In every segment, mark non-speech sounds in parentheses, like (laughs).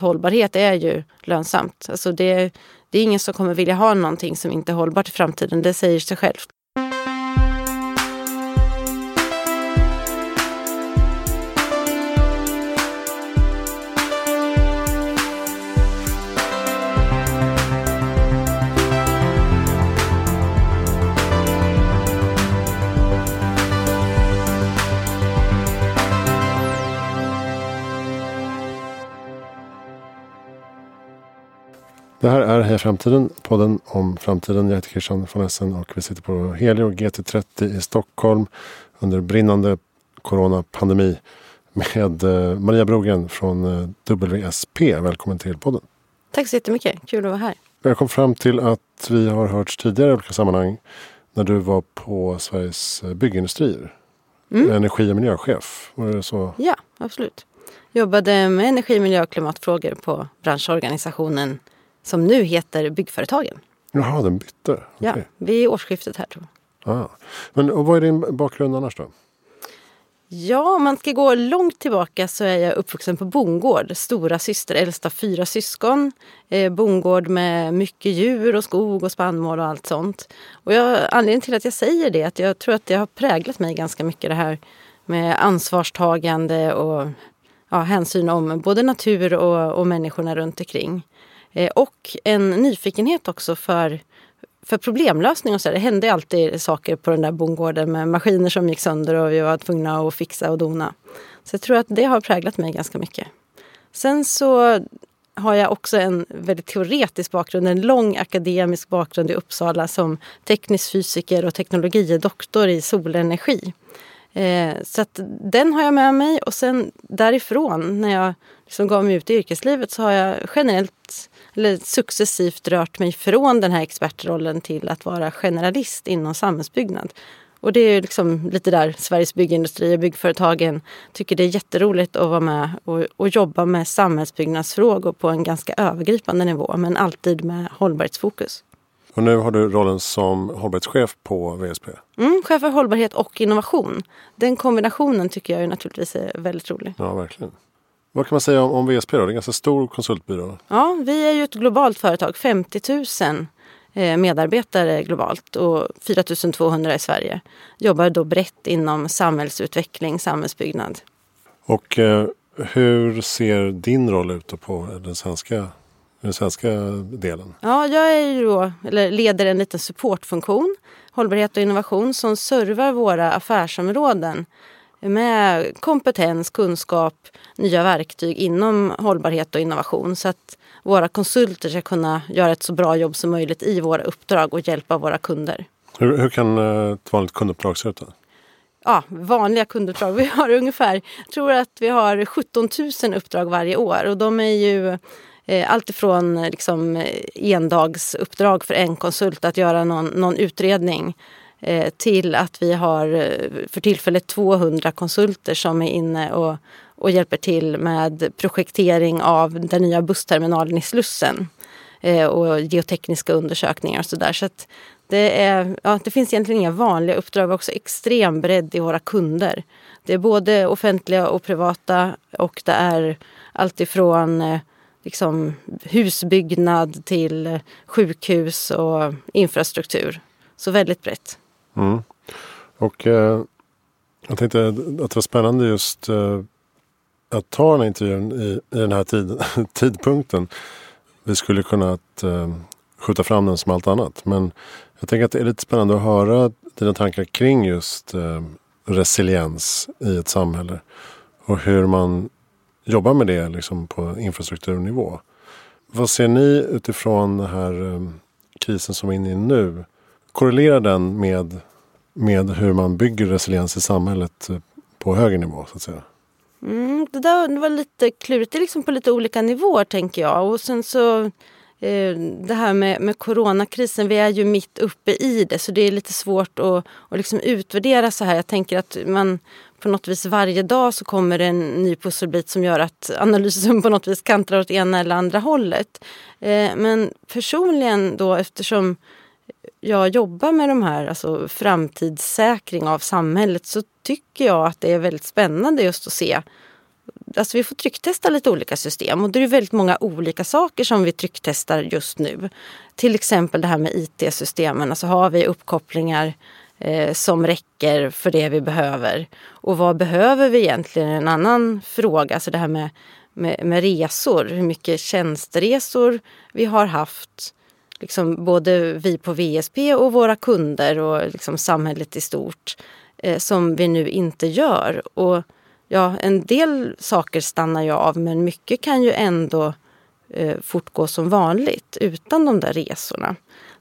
Hållbarhet är ju lönsamt. Alltså det, det är ingen som kommer vilja ha någonting som inte är hållbart i framtiden. Det säger sig självt. Här är Heja Framtiden, podden om framtiden. Jag heter Christian von Essen och vi sitter på Helio GT30 i Stockholm under brinnande coronapandemi med eh, Maria Brogren från eh, WSP. Välkommen till podden. Tack så jättemycket. Kul att vara här. Jag kom fram till att vi har hörts tidigare i olika sammanhang när du var på Sveriges eh, Byggindustrier. Mm. Energi och miljöchef. Var det så? Ja, absolut. Jobbade med energi, miljö och klimatfrågor på branschorganisationen som nu heter Byggföretagen. Jaha, den bytte? Okay. Ja, vid årsskiftet här tror jag. Ah. Men och vad är din bakgrund annars då? Ja, om man ska gå långt tillbaka så är jag uppvuxen på bondgård. Stora syster, äldsta fyra syskon. Eh, bondgård med mycket djur och skog och spannmål och allt sånt. Och jag, anledningen till att jag säger det är att jag tror att det har präglat mig ganska mycket det här med ansvarstagande och ja, hänsyn om både natur och, och människorna runt omkring. Eh, och en nyfikenhet också för, för problemlösning. Och så. Det hände alltid saker på den där bondgården med maskiner som gick sönder och vi var tvungna att fixa och dona. Så jag tror att det har präglat mig ganska mycket. Sen så har jag också en väldigt teoretisk bakgrund, en lång akademisk bakgrund i Uppsala som teknisk fysiker och teknologidoktor i solenergi. Eh, så att den har jag med mig och sen därifrån när jag liksom gav mig ut i yrkeslivet så har jag generellt eller successivt rört mig från den här expertrollen till att vara generalist inom samhällsbyggnad. Och det är liksom lite där Sveriges byggindustri och byggföretagen tycker det är jätteroligt att vara med och, och jobba med samhällsbyggnadsfrågor på en ganska övergripande nivå men alltid med hållbarhetsfokus. Och nu har du rollen som hållbarhetschef på VSP. Mm, chef för hållbarhet och innovation. Den kombinationen tycker jag naturligtvis är väldigt rolig. Ja, verkligen. Vad kan man säga om, om VSP då? Det är en ganska stor konsultbyrå. Ja, vi är ju ett globalt företag. 50 000 eh, medarbetare globalt och 4 200 i Sverige. Jobbar då brett inom samhällsutveckling, samhällsbyggnad. Och eh, hur ser din roll ut på den svenska, den svenska delen? Ja, jag är ju då, eller leder en liten supportfunktion, hållbarhet och innovation, som servar våra affärsområden med kompetens, kunskap, nya verktyg inom hållbarhet och innovation så att våra konsulter ska kunna göra ett så bra jobb som möjligt i våra uppdrag och hjälpa våra kunder. Hur, hur kan eh, ett vanligt kunduppdrag se ut? Ja, vanliga kunduppdrag. Vi har (laughs) ungefär, jag tror att vi har 17 000 uppdrag varje år och de är ju eh, alltifrån liksom, endagsuppdrag för en konsult att göra någon, någon utredning Eh, till att vi har eh, för tillfället 200 konsulter som är inne och, och hjälper till med projektering av den nya bussterminalen i Slussen eh, och geotekniska undersökningar och sådär. Så, att det, är, ja, det finns egentligen inga vanliga uppdrag. Vi har också extrem bredd i våra kunder. Det är både offentliga och privata och det är alltifrån eh, liksom, husbyggnad till sjukhus och infrastruktur. Så väldigt brett. Mm. Och eh, jag tänkte att det var spännande just eh, att ta den här intervjun i, i den här tid, (laughs) tidpunkten. Vi skulle kunna att, eh, skjuta fram den som allt annat. Men jag tänker att det är lite spännande att höra dina tankar kring just eh, resiliens i ett samhälle. Och hur man jobbar med det liksom på infrastrukturnivå. Vad ser ni utifrån den här ehm, krisen som vi är inne i nu? korrelerar den med, med hur man bygger resiliens i samhället eh, på högre nivå så att säga? Mm, det där var lite klurigt. Det är liksom på lite olika nivåer tänker jag. Och sen så eh, det här med, med coronakrisen, vi är ju mitt uppe i det så det är lite svårt att, att liksom utvärdera så här. Jag tänker att man på något vis varje dag så kommer det en ny pusselbit som gör att analysen på något vis kantrar åt ena eller andra hållet. Eh, men personligen då eftersom jag jobbar med de här, alltså framtidssäkring av samhället, så tycker jag att det är väldigt spännande just att se alltså vi får trycktesta lite olika system och det är väldigt många olika saker som vi trycktestar just nu. Till exempel det här med IT-systemen, alltså har vi uppkopplingar eh, som räcker för det vi behöver? Och vad behöver vi egentligen? En annan fråga, alltså det här med, med, med resor, hur mycket tjänsteresor vi har haft liksom både vi på VSP och våra kunder och liksom samhället i stort eh, som vi nu inte gör. Och ja, en del saker stannar ju av men mycket kan ju ändå eh, fortgå som vanligt utan de där resorna.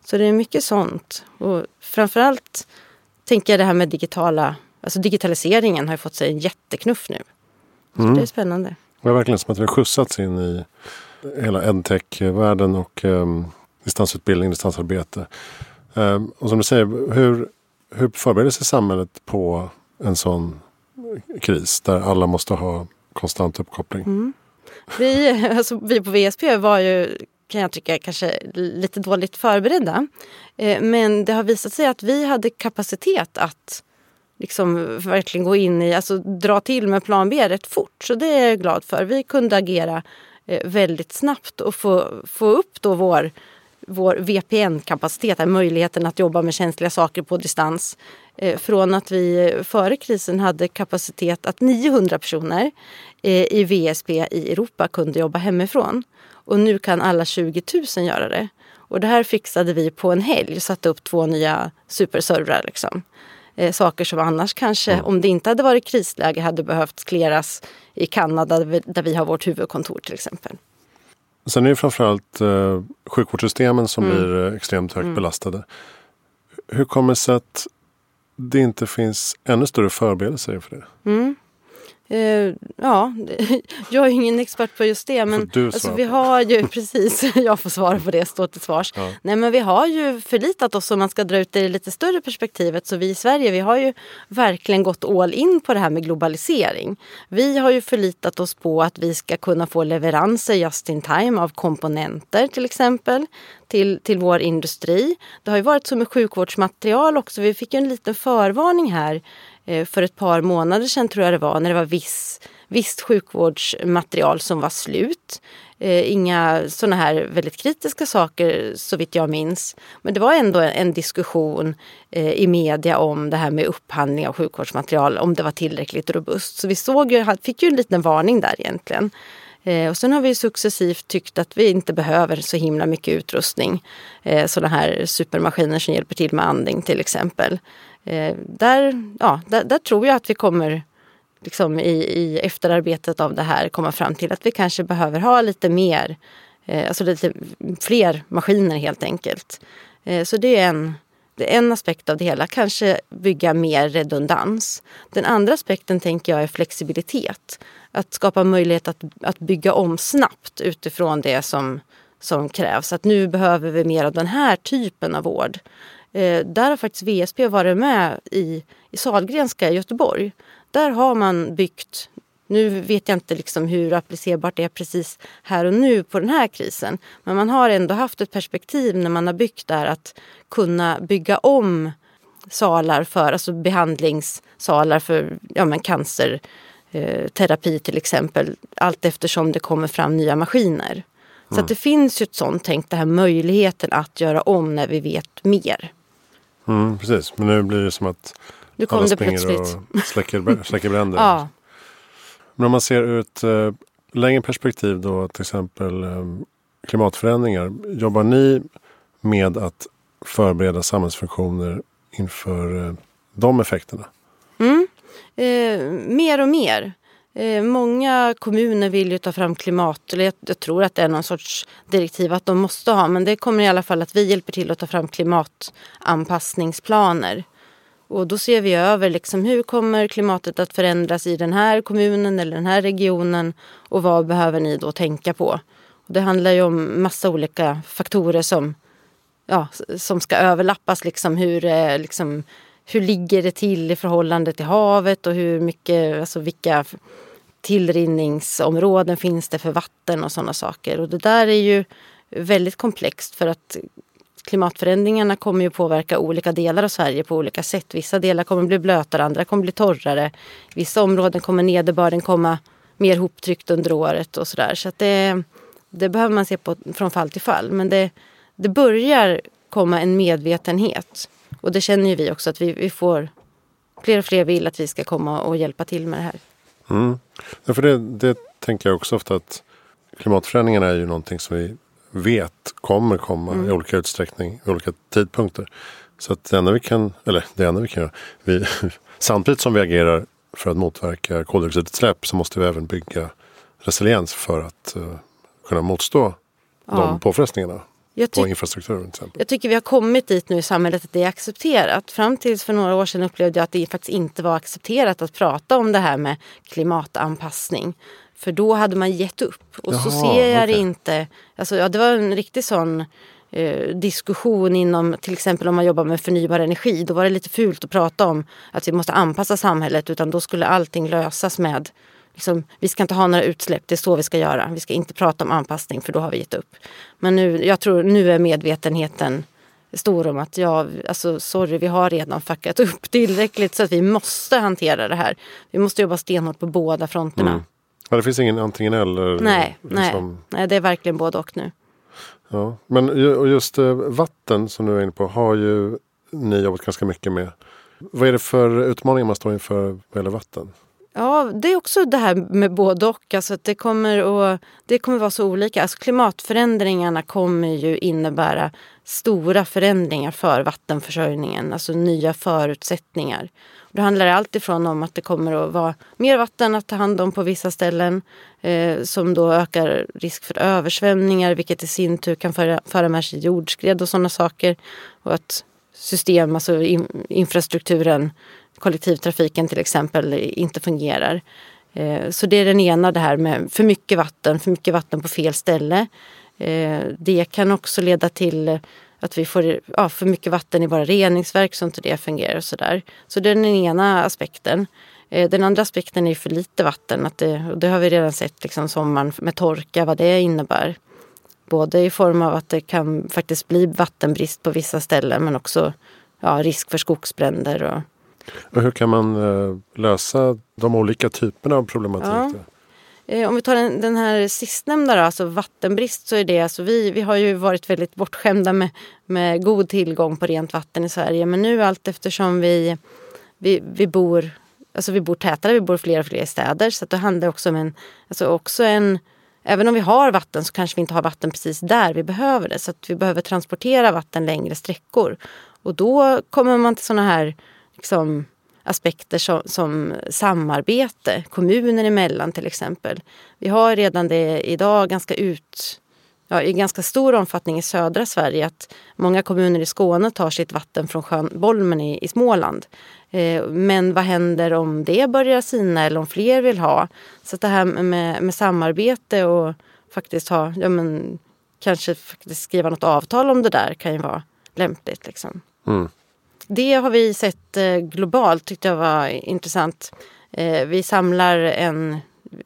Så det är mycket sånt. Och framförallt tänker jag det här med digitala, alltså digitaliseringen har ju fått sig en jätteknuff nu. Så mm. det är spännande. Det är verkligen som att vi har skjutsats in i hela edtech-världen och um, distansutbildning, distansarbete. Um, och som du säger, hur, hur förbereder sig samhället på en sån kris där alla måste ha konstant uppkoppling? Mm. Vi, (laughs) alltså, vi på VSP var ju kan jag tycka kanske lite dåligt förberedda. Eh, men det har visat sig att vi hade kapacitet att liksom verkligen gå in i, alltså dra till med plan B rätt fort. Så det är jag glad för. Vi kunde agera eh, väldigt snabbt och få, få upp då vår, vår VPN-kapacitet, möjligheten att jobba med känsliga saker på distans. Eh, från att vi före krisen hade kapacitet att 900 personer i VSB i Europa kunde jobba hemifrån. Och nu kan alla 20 000 göra det. Och det här fixade vi på en helg, satte upp två nya superservrar. Liksom. Eh, saker som annars kanske, mm. om det inte hade varit krisläge, hade behövt kleras i Kanada där vi har vårt huvudkontor till exempel. Sen är det framförallt eh, sjukvårdssystemen som mm. blir eh, extremt högt mm. belastade. Hur kommer det sig att det inte finns ännu större förberedelser för det? Mm. Uh, ja, (laughs) jag är ingen expert på just det. Men alltså, vi har ju, (laughs) precis, jag får svara på det, stå till svars. Ja. Nej men vi har ju förlitat oss om man ska dra ut det i lite större perspektivet. Så vi i Sverige, vi har ju verkligen gått all in på det här med globalisering. Vi har ju förlitat oss på att vi ska kunna få leveranser just in time av komponenter till exempel till, till vår industri. Det har ju varit så med sjukvårdsmaterial också. Vi fick ju en liten förvarning här Eh, för ett par månader sedan tror jag det var, när det var viss, visst sjukvårdsmaterial som var slut. Eh, inga sådana här väldigt kritiska saker så vitt jag minns. Men det var ändå en diskussion eh, i media om det här med upphandling av sjukvårdsmaterial, om det var tillräckligt robust. Så vi såg ju, fick ju en liten varning där egentligen. och sen har vi successivt tyckt att vi inte behöver så himla mycket utrustning. sådana här supermaskiner som hjälper till med andning till exempel. Eh, där, ja, där, där, tror jag att vi kommer liksom i, i efterarbetet av det här komma fram till att vi kanske behöver ha lite mer, eh, alltså lite fler maskiner helt enkelt. Eh, så det är en, det är en aspekt av det hela, kanske bygga mer redundans. Den andra aspekten tänker jag är flexibilitet. Att skapa möjlighet att, att bygga om snabbt utifrån det som, som krävs. Att nu behöver vi mer av den här typen av vård. Eh, där har faktiskt VSP varit med i, i Salgrenska i Göteborg. Där har man byggt nu vet jag inte liksom hur applicerbart det är precis här och nu på den här krisen. Men man har ändå haft ett perspektiv när man har byggt där att kunna bygga om salar för, alltså behandlingssalar för ja, men cancerterapi eh, till exempel. Allt eftersom det kommer fram nya maskiner. Så mm. att det finns ju ett sånt tänk, den här möjligheten att göra om när vi vet mer. Mm, precis, men nu blir det som att nu kom alla det springer plötsligt. och släcker, (laughs) släcker bränder. ja. Men om man ser ur ett uh, längre perspektiv då till exempel um, klimatförändringar. Jobbar ni med att förbereda samhällsfunktioner inför uh, de effekterna? Mm. Eh, mer och mer. Eh, många kommuner vill ju ta fram klimat, eller jag, jag, tror att det är någon sorts direktiv att de måste ha, men det kommer i alla fall att vi hjälper till att ta fram klimatanpassningsplaner. Och då ser vi över liksom, hur kommer klimatet att förändras i den här kommunen eller den här regionen och vad behöver ni då tänka på? Och det handlar ju om massa olika faktorer som, ja, som ska överlappas. Liksom, hur, eh, liksom, hur ligger det till i förhållande till havet och hur mycket, alltså vilka tillrinningsområden finns det för vatten och sådana saker. Och det där är ju väldigt komplext för att klimatförändringarna kommer ju påverka olika delar av Sverige på olika sätt. Vissa delar kommer bli blötare, andra kommer bli torrare. I vissa områden kommer nederbörden komma mer hoptryckt under året och sådär. Så att det, det behöver man se på från fall till fall. Men det, det börjar komma en medvetenhet. Och det känner ju vi också att vi, vi får fler och fler vill att vi ska komma och hjälpa till med det här. Mm. Ja, för det, det tänker jag också ofta att klimatförändringarna är ju någonting som vi vet kommer komma mm. i olika utsträckning i olika tidpunkter. Så att det enda vi kan, eller det enda vi kan göra, vi, (laughs) samtidigt som vi agerar för att motverka koldioxidutsläpp så måste vi även bygga resiliens för att uh, kunna motstå ja. de påfrestningarna på infrastrukturen. Till exempel. Jag tycker vi har kommit dit nu i samhället att det är accepterat. Fram tills för några år sedan upplevde jag att det faktiskt inte var accepterat att prata om det här med klimatanpassning. För då hade man gett upp. Och Jaha, så ser jag okay. det inte. Alltså, ja, det var en riktig sån eh, diskussion inom till exempel om man jobbar med förnybar energi. Då var det lite fult att prata om att vi måste anpassa samhället utan då skulle allting lösas med liksom, vi ska inte ha några utsläpp, det är så vi ska göra. Vi ska inte prata om anpassning för då har vi gett upp. Men nu, jag tror nu är medvetenheten stor om att ja, alltså sorry, vi har redan fuckat upp tillräckligt så att vi måste hantera det här. Vi måste jobba stenhårt på båda fronterna. Mm. Ja, det finns ingen antingen eller? Nej, liksom... nej, nej, det är verkligen både och nu. Ja, men just eh, vatten som du är inne på har ju ni jobbat ganska mycket med. Vad är det för utmaningar man står inför vad gäller vatten? Ja, det är också det här med både och. Alltså att det, kommer att, det kommer vara så olika. Alltså klimatförändringarna kommer ju innebära stora förändringar för vattenförsörjningen. Alltså nya förutsättningar. Det handlar alltifrån om att det kommer att vara mer vatten att ta hand om på vissa ställen eh, som då ökar risk för översvämningar vilket i sin tur kan föra, föra med sig jordskred och sådana saker. Och att system, alltså in, infrastrukturen, kollektivtrafiken till exempel, inte fungerar. Eh, så det är den ena, det här med för mycket vatten, för mycket vatten på fel ställe. Eh, det kan också leda till att vi får ja, för mycket vatten i våra reningsverk så inte det fungerar och sådär. Så det är den ena aspekten. Eh, den andra aspekten är för lite vatten. Att det, och det har vi redan sett liksom sommaren med torka, vad det innebär. Både i form av att det kan faktiskt bli vattenbrist på vissa ställen men också ja, risk för skogsbränder. Och och hur kan man eh, lösa de olika typerna av problematik? Ja. Eh, om vi tar den, den här sistnämnda, då, alltså vattenbrist, så är det alltså vi, vi har ju varit väldigt bortskämda med, med god tillgång på rent vatten i Sverige. Men nu allt eftersom vi, vi, vi bor Alltså vi bor tätare, vi bor fler och fler städer. Så det handlar också om en, alltså också en Även om vi har vatten så kanske vi inte har vatten precis där vi behöver det. Så att vi behöver transportera vatten längre sträckor. Och då kommer man till såna här liksom, aspekter som, som, samarbete kommuner emellan till exempel. Vi har redan det idag ganska ut, ja, i ganska stor omfattning i södra Sverige att många kommuner i Skåne tar sitt vatten från sjön Bolmen i, i Småland. Eh, men vad händer om det börjar sina eller om fler vill ha? Så det här med, med samarbete och faktiskt ha, ja men kanske faktiskt skriva något avtal om det där kan ju vara lämpligt. Liksom. Mm. Det har vi sett eh, globalt, tyckte jag var intressant. Eh, vi samlar en,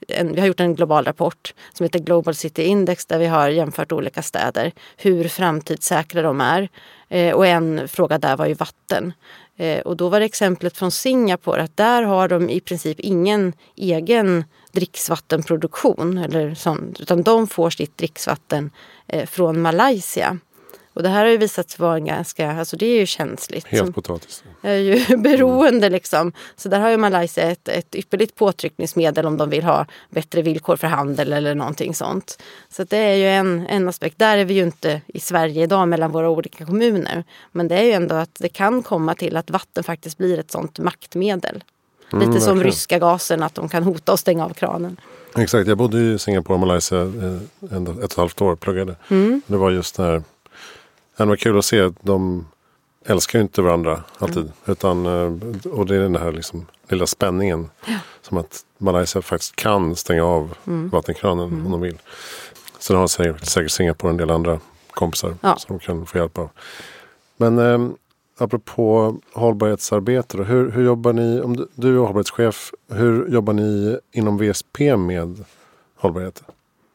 en, vi har gjort en global rapport som heter Global City Index där vi har jämfört olika städer, hur framtidssäkra de är. Eh, och en fråga där var ju vatten. Och då var det exemplet från Singapore att där har de i princip ingen egen dricksvattenproduktion eller sånt, utan de får sitt dricksvatten från Malaysia. Och det här har ju visat sig vara en ganska, alltså det är ju känsligt. Helt potatis. är ju (laughs) beroende liksom. Så där har ju Malaysia ett, ett ypperligt påtryckningsmedel om de vill ha bättre villkor för handel eller någonting sånt. Så det är ju en, en aspekt. Där är vi ju inte i Sverige idag mellan våra olika kommuner. Men det är ju ändå att det kan komma till att vatten faktiskt blir ett sånt maktmedel. Mm, Lite som ryska gasen, att de kan hota och stänga av kranen. Exakt, jag bodde i Singapore och Malaysia eh, ett och ett halvt år, pluggade. Mm. Det var just när det var kul att se att de älskar ju inte varandra alltid. Mm. Utan, eh, och det är den här liksom, lilla spänningen. Ja. Som att Malaysia faktiskt kan stänga av mm. vattenkranen mm. om de vill. Sen har säkert, säkert Singapore en del andra kompisar ja. som de kan få hjälp av. Men eh, apropå hållbarhetsarbete. Då, hur, hur jobbar ni, om du, du är hållbarhetschef, hur jobbar ni inom VSP med hållbarhet?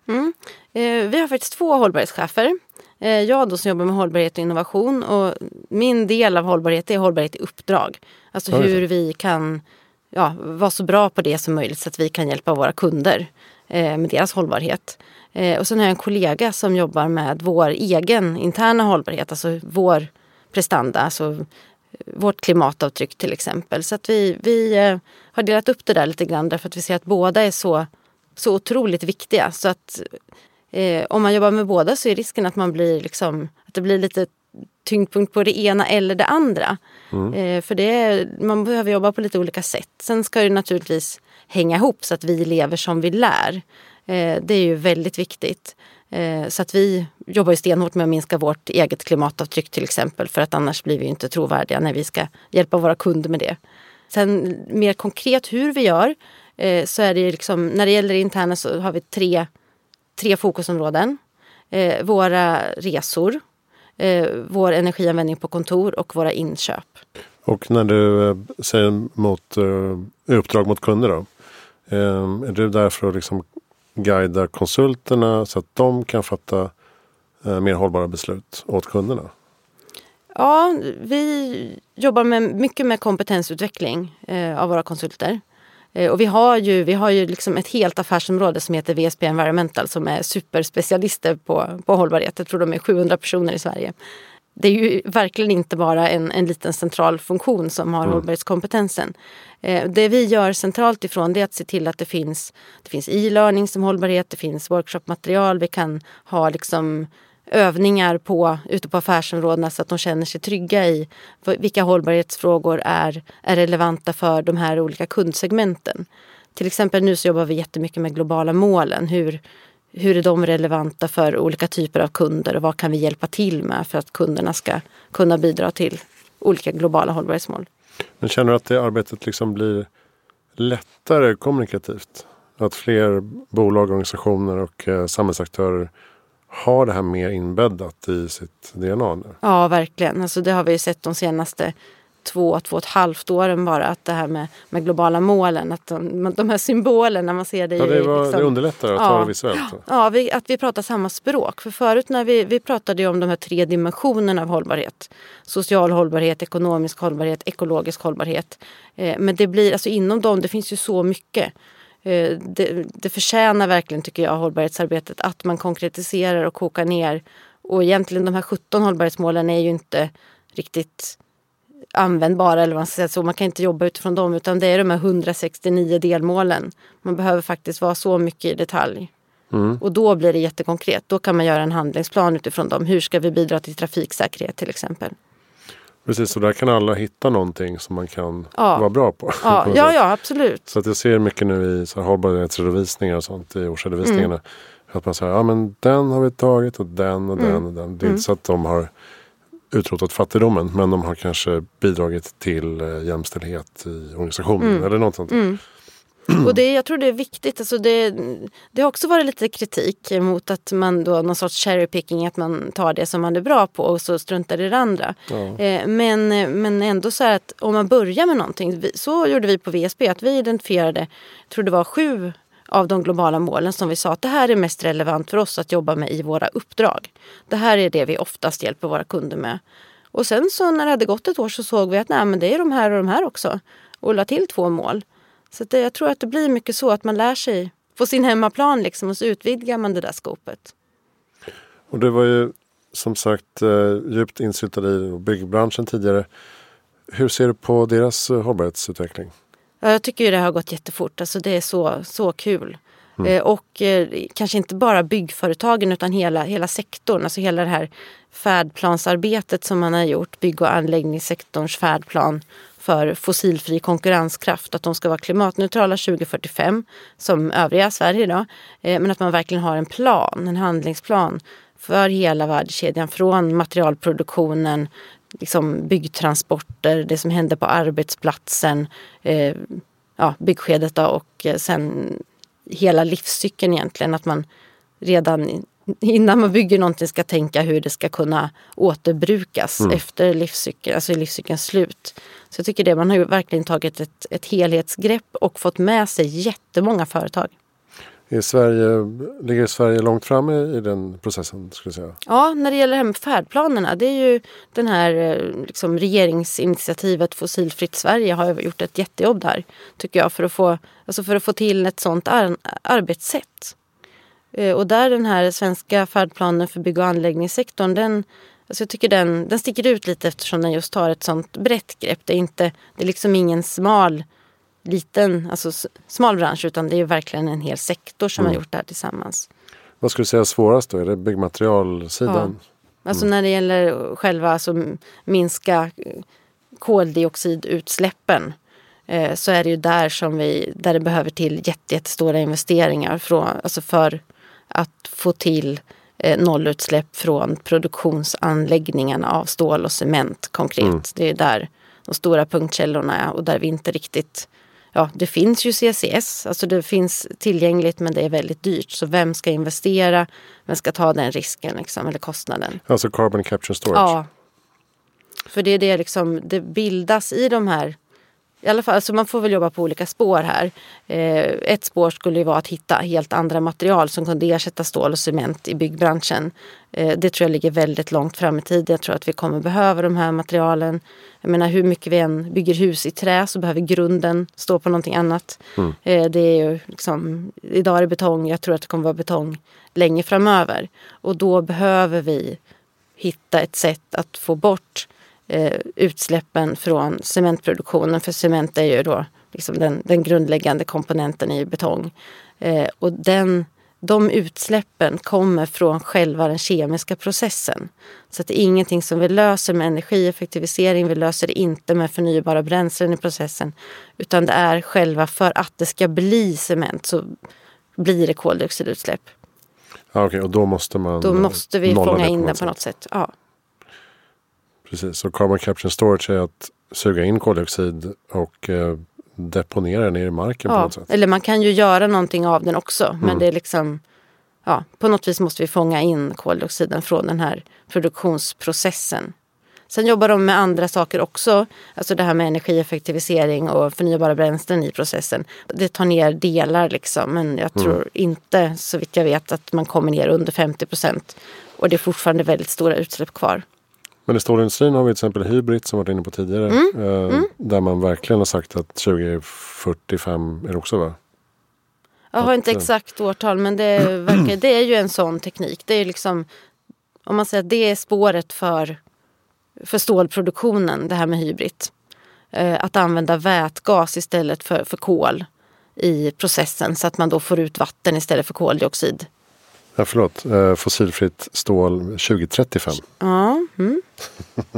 Mm. Eh, vi har faktiskt två hållbarhetschefer. Eh, jag då som jobbar med hållbarhet och innovation och min del av hållbarhet är hållbarhet i uppdrag. Alltså hur vi kan ja, vara så bra på det som möjligt så att vi kan hjälpa våra kunder eh, med deras hållbarhet. Eh, och sen har jag en kollega som jobbar med vår egen interna hållbarhet, alltså vår prestanda, alltså vårt klimatavtryck till exempel. Så att vi, vi har delat upp det där lite grann därför att vi ser att båda är så, så otroligt viktiga. Så att eh, om man jobbar med båda så är risken att man blir liksom, att det blir lite tyngdpunkt på det ena eller det andra. Mm. Eh, för det är, man behöver jobba på lite olika sätt. Sen ska det naturligtvis hänga ihop så att vi lever som vi lär. Eh, det är ju väldigt viktigt. Eh, så att vi jobbar ju stenhårt med att minska vårt eget klimatavtryck till exempel för att annars blir vi inte trovärdiga när vi ska hjälpa våra kunder med det. Sen mer konkret hur vi gör eh, så är det liksom, när det gäller det interna så har vi tre, tre fokusområden. Eh, våra resor, vår energianvändning på kontor och våra inköp. Och när du säger mot uppdrag mot kunder då? Är du där för att liksom guida konsulterna så att de kan fatta eh, mer hållbara beslut åt kunderna? Ja, vi jobbar med, mycket med kompetensutveckling eh, av våra konsulter. Eh, och vi har ju, vi har ju liksom ett helt affärsområde som heter VSP Environmental som är superspecialister på, på hållbarhet. Jag tror de är 700 personer i Sverige det är ju verkligen inte bara en, en liten central funktion som har mm. hållbarhetskompetensen. Eh, det vi gör centralt ifrån det är att se till att det finns det finns e-learning som hållbarhet, det finns workshopmaterial, vi kan ha liksom övningar på, ute på affärsområdena så att de känner sig trygga i vilka hållbarhetsfrågor är, är relevanta för de här olika kundsegmenten. Till exempel nu så jobbar vi jättemycket med globala målen. Hur, hur är de relevanta för olika typer av kunder och vad kan vi hjälpa till med för att kunderna ska kunna bidra till olika globala hållbarhetsmål. Men känner du att det arbetet liksom blir lättare kommunikativt? Att fler bolag, organisationer och eh, samhällsaktörer har det här mer inbäddat i sitt DNA? Nu? Ja, verkligen. Alltså det har vi sett de senaste två, två och ett halvt åren bara. Att det här med, med globala målen, att de, de här symbolerna, man ser det ja, det, var, liksom, det underlättar att ja, ta det visuellt. Ja, vi, att vi pratar samma språk. För förut när vi, vi pratade ju om de här tre dimensionerna av hållbarhet. Social hållbarhet, ekonomisk hållbarhet, ekologisk hållbarhet. Eh, men det blir, alltså inom dem, det finns ju så mycket. Eh, det, det förtjänar verkligen, tycker jag, hållbarhetsarbetet att man konkretiserar och kokar ner. Och egentligen de här 17 hållbarhetsmålen är ju inte riktigt användbara eller vad man ska säga så. Man kan inte jobba utifrån dem utan det är de här 169 delmålen. Man behöver faktiskt vara så mycket i detalj. Mm. Och då blir det jättekonkret. Då kan man göra en handlingsplan utifrån dem. Hur ska vi bidra till trafiksäkerhet till exempel? Precis, och där kan alla hitta någonting som man kan ja. vara bra på. Ja, (laughs) ja, ja, absolut. Så att jag ser mycket nu i så här hållbarhetsredovisningar och sånt i årsredovisningarna. Mm. Att man säger, ja men den har vi tagit och den och den mm. och den. Det är inte mm. så att de har utrotat fattigdomen men de har kanske bidragit till eh, jämställdhet i organisationen mm. eller något sånt. Och det, jag tror det är viktigt. Alltså det, det har också varit lite kritik mot att man då någon sorts cherry picking, att man tar det som man är bra på och så struntar i det andra. Ja. Eh, men, men ändå så att om man börjar med någonting, så gjorde vi på VSB, att vi identifierade, jag tror det var sju av de globala målen som vi sa att det här är mest relevant för oss att jobba med i våra uppdrag. Det här är det vi oftast hjälper våra kunder med. Och sen så när det hade gått ett år så såg vi att nej, men det är de här och de här också. Och la till två mål. Så det, jag tror att det blir mycket så att man lär sig på sin hemmaplan liksom, och så utvidgar man det där skopet. Och det var ju som sagt eh, djupt insyltad i byggbranschen tidigare. Hur ser du på deras eh, hållbarhetsutveckling? Ja, jag tycker ju det har gått jättefort. Alltså det är så, så kul. Mm. Eh, och eh, kanske inte bara byggföretagen utan hela, hela sektorn. Alltså hela det här färdplansarbetet som man har gjort. Bygg och anläggningssektorns färdplan för fossilfri konkurrenskraft. Att de ska vara klimatneutrala 2045 som övriga Sverige idag. Eh, men att man verkligen har en plan, en handlingsplan för hela värdekedjan från materialproduktionen liksom byggtransporter, det som händer på arbetsplatsen, eh, ja, byggskedet då, och eh, sen hela livscykeln egentligen. Att man redan innan man bygger någonting ska tänka hur det ska kunna återbrukas mm. efter livscykeln, alltså livscykelns slut. Så jag tycker det, man har ju verkligen tagit ett, ett helhetsgrepp och fått med sig jättemånga företag. Är Sverige, ligger Sverige långt fram i, den processen? Skulle jag säga? Ja, när det gäller det här med färdplanerna. Det är ju den här eh, liksom, regeringsinitiativet Fossilfritt Sverige har gjort ett jättejobb där. Tycker jag för att få, alltså för att få till ett sånt ar arbetssätt. Eh, och där den här svenska färdplanen för bygg och anläggningssektorn den, alltså jag tycker den, den sticker ut lite eftersom den just har ett sånt brett grepp. Det är, inte, det är liksom ingen smal liten, alltså smal bransch utan det är verkligen en hel sektor som mm. har gjort det här tillsammans. Vad skulle du säga är svårast då? Är det byggmaterialsidan? Ja. Alltså mm. när det gäller själva alltså, minska koldioxidutsläppen eh, så är det ju där som vi, där det behöver till jättestora investeringar från, alltså för att få till eh, nollutsläpp från produktionsanläggningarna av stål och cement konkret. Mm. Det är där de stora punktkällorna är och där vi inte riktigt ja, det finns ju CCS, alltså det finns tillgängligt men det är väldigt dyrt. Så vem ska investera? Vem ska ta den risken liksom, eller kostnaden? Alltså carbon capture storage? Ja. För det är det liksom, det bildas i de här i alla fall, alltså man får väl jobba på olika spår här. Eh, ett spår skulle ju vara att hitta helt andra material som kunde ersätta stål och cement i byggbranschen. Eh, det tror jag ligger väldigt långt fram i tiden. Jag tror att vi kommer behöva de här materialen. Jag menar hur mycket vi än bygger hus i trä så behöver grunden stå på någonting annat. Mm. Eh, det är ju liksom, idag är det betong, jag tror att det kommer vara betong länge framöver. Och då behöver vi hitta ett sätt att få bort eh, utsläppen från cementproduktionen. För cement är ju då liksom den, den grundläggande komponenten i betong. Eh, och den, de utsläppen kommer från själva den kemiska processen. Så det är ingenting som vi löser med energieffektivisering. Vi löser det inte med förnybara bränslen i processen. Utan det är själva för att det ska bli cement så blir det koldioxidutsläpp. Ja, okay, och då måste man Då måste vi fånga in det på något sätt. Ja. Precis, så carbon capture storage är att suga in koldioxid och eh, deponera den i marken ja, på något sätt. Eller man kan ju göra någonting av den också. Mm. Men det är liksom, ja, på något vis måste vi fånga in koldioxiden från den här produktionsprocessen. Sen jobbar de med andra saker också. Alltså det här med energieffektivisering och förnybara bränslen i processen. Det tar ner delar liksom. Men jag mm. tror mm. inte, så vitt jag vet, att man kommer ner under 50 procent. Och det är fortfarande väldigt stora utsläpp kvar. Men i stålindustrin har vi till exempel Hybrid som vi varit inne på tidigare. Mm. Eh, mm. Där man verkligen har sagt att 2045 är det också va? Jag har inte exakt årtal men det, verkar, det är ju en sån teknik. Det är liksom, om man säger att det är spåret för, för stålproduktionen, det här med hybrid. Eh, att använda vätgas istället för, för kol i processen så att man då får ut vatten istället för koldioxid Ja, förlåt, eh, fossilfritt stål 2035. Ja, mm.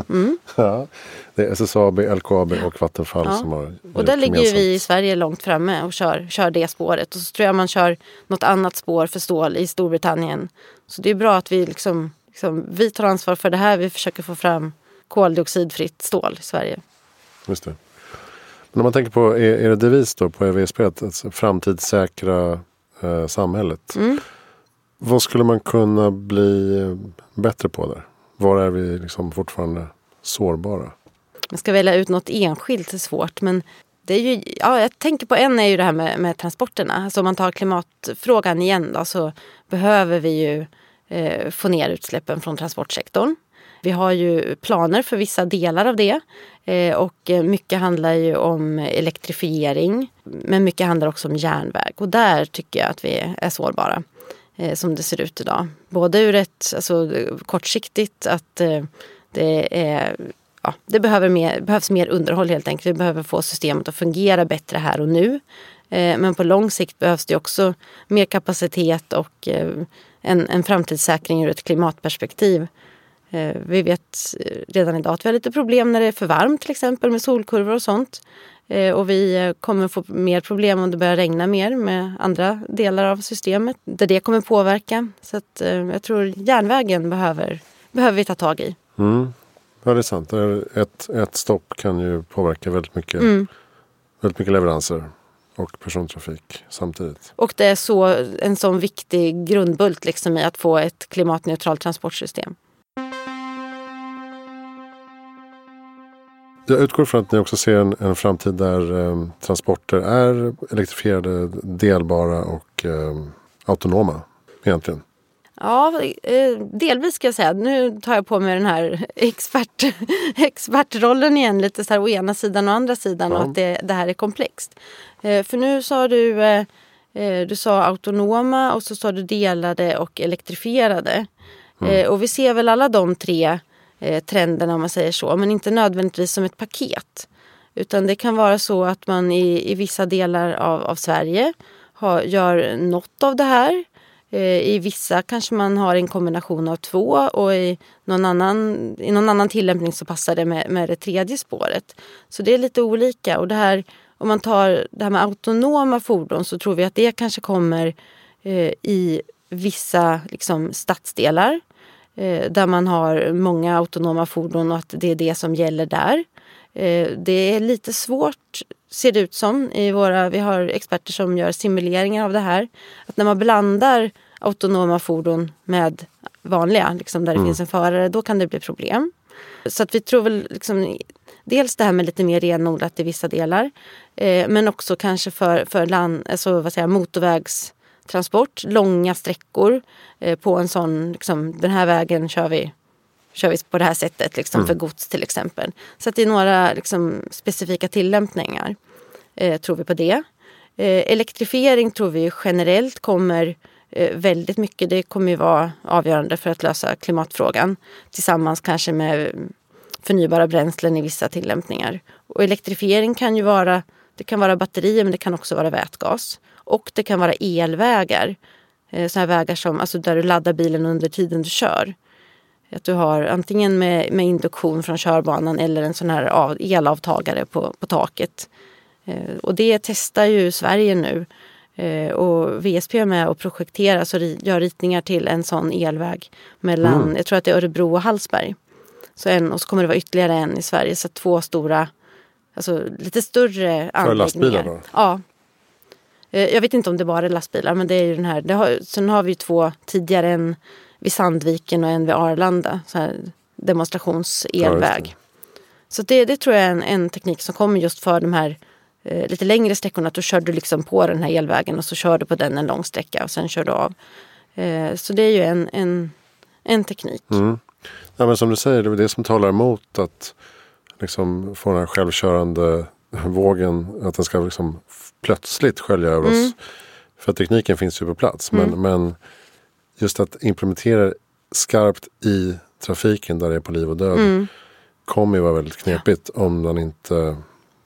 Mm. ja, det är SSAB, LKAB och Vattenfall ja. som har Och där ligger gemensamt. vi i Sverige långt framme och kör, kör det spåret. Och så tror jag man kör något annat spår för stål i Storbritannien. Så det är bra att vi liksom, liksom vi tar ansvar för det här. Vi försöker få fram koldioxidfritt stål i Sverige. Just det. Men om man tänker på er, er devis då på EVSP, att alltså, framtidssäkra eh, samhället. Mm. Vad skulle man kunna bli bättre på där? Var är vi liksom fortfarande sårbara? Man ska välja ut något enskilt är svårt men det är ju, ja, jag tänker på en är ju det här med, med transporterna. Alltså om man tar klimatfrågan igen då, så behöver vi ju eh, få ner utsläppen från transportsektorn. Vi har ju planer för vissa delar av det eh, och mycket handlar ju om elektrifiering. Men mycket handlar också om järnväg och där tycker jag att vi är sårbara Eh, som det ser ut idag. Både ur ett alltså, kortsiktigt att eh, det är Ja, det behöver mer, behövs mer underhåll helt enkelt. Vi behöver få systemet att fungera bättre här och nu. Eh, men på lång sikt behövs det också mer kapacitet och eh, en, en framtidssäkring ur ett klimatperspektiv. Eh, vi vet eh, redan idag att vi har lite problem när det är för varmt till exempel med solkurvor och sånt. Eh, och vi eh, kommer få mer problem om det börjar regna mer med andra delar av systemet där det kommer påverka. Så att, eh, jag tror järnvägen behöver, behöver vi ta tag i. Mm. Ja, det är sant. Ett, ett stopp kan ju påverka väldigt mycket, mm. väldigt mycket leveranser och persontrafik samtidigt. Och det är så, en sån viktig grundbult liksom i att få ett klimatneutralt transportsystem. Jag utgår från att ni också ser en, en framtid där eh, transporter är elektrifierade, delbara och eh, autonoma egentligen? Ja, eh, delvis ska jag säga. Nu tar jag på mig den här (laughs) expert, expertrollen igen. Lite så här å ena sidan och andra sidan. Ja. Och att det, det, här är komplext. Eh, för nu sa du, eh, du sa autonoma och så sa du delade och elektrifierade. Mm. Och vi ser väl alla de tre Eh, trenderna om man säger så. Men inte nödvändigtvis som ett paket. Utan det kan vara så att man i, i vissa delar av, av Sverige har, gör något av det här eh, I vissa kanske man har en kombination av två och i någon annan, i någon annan tillämpning så passar det med, med det tredje spåret. Så det är lite olika. Och det här, om man tar det här med autonoma fordon så tror vi att det kanske kommer eh, i vissa liksom, stadsdelar där man har många autonoma fordon och att det är det som gäller där. Eh, det är lite svårt, ser det ut som. I våra, vi har experter som gör simuleringar av det här. Att när man blandar autonoma fordon med vanliga, liksom där det mm. finns en förare, då kan det bli problem. Så att vi tror väl liksom, dels det här med lite mer renodlat i vissa delar. Eh, men också kanske för, för land, alltså, vad säger, motorvägstransport, långa sträckor eh, på en sån, liksom, den här vägen kör vi kör vi på det här sättet liksom, mm. för gods till exempel. Så att det är några liksom, specifika tillämpningar. Eh, tror vi på det. Eh, elektrifiering tror vi generellt kommer eh, väldigt mycket. Det kommer ju vara avgörande för att lösa klimatfrågan tillsammans kanske med förnybara bränslen i vissa tillämpningar. Och elektrifiering kan ju vara, det kan vara batterier men det kan också vara vätgas. Och det kan vara elvägar. Eh, sådana vägar som, alltså där du laddar bilen under tiden du kör. Att du har antingen med, med induktion från körbanan eller en sån här av, elavtagare på, på taket. Eh, och det testar ju Sverige nu. Eh, och VSP är med och projekterar, så gör ritningar till en sån elväg mellan, mm. jag tror att det är Örebro och Hallsberg. Så en, och så kommer det vara ytterligare en i Sverige, så två stora, alltså lite större anläggningar. För lastbilar? Ja. Eh, jag vet inte om det bara är lastbilar, men det är ju den här. Det har, sen har vi två tidigare, en vid Sandviken och en vid Arlanda. Så här demonstrationselväg. Ja, så det, det tror jag är en, en, teknik som kommer just för de här eh, lite längre sträckorna. Att då kör du liksom på den här elvägen och så kör du på den en lång sträcka och sen kör du av. Eh, så det är ju en, en, en teknik. Mm. Ja, men som du säger, det är det som talar emot att liksom få den här självkörande vågen. Att den ska liksom plötsligt skölja över mm. oss. För tekniken finns ju på plats. Men, mm. men just att implementera skarpt i trafiken där det är på liv och död mm. kommer ju vara väldigt knepigt ja. om man inte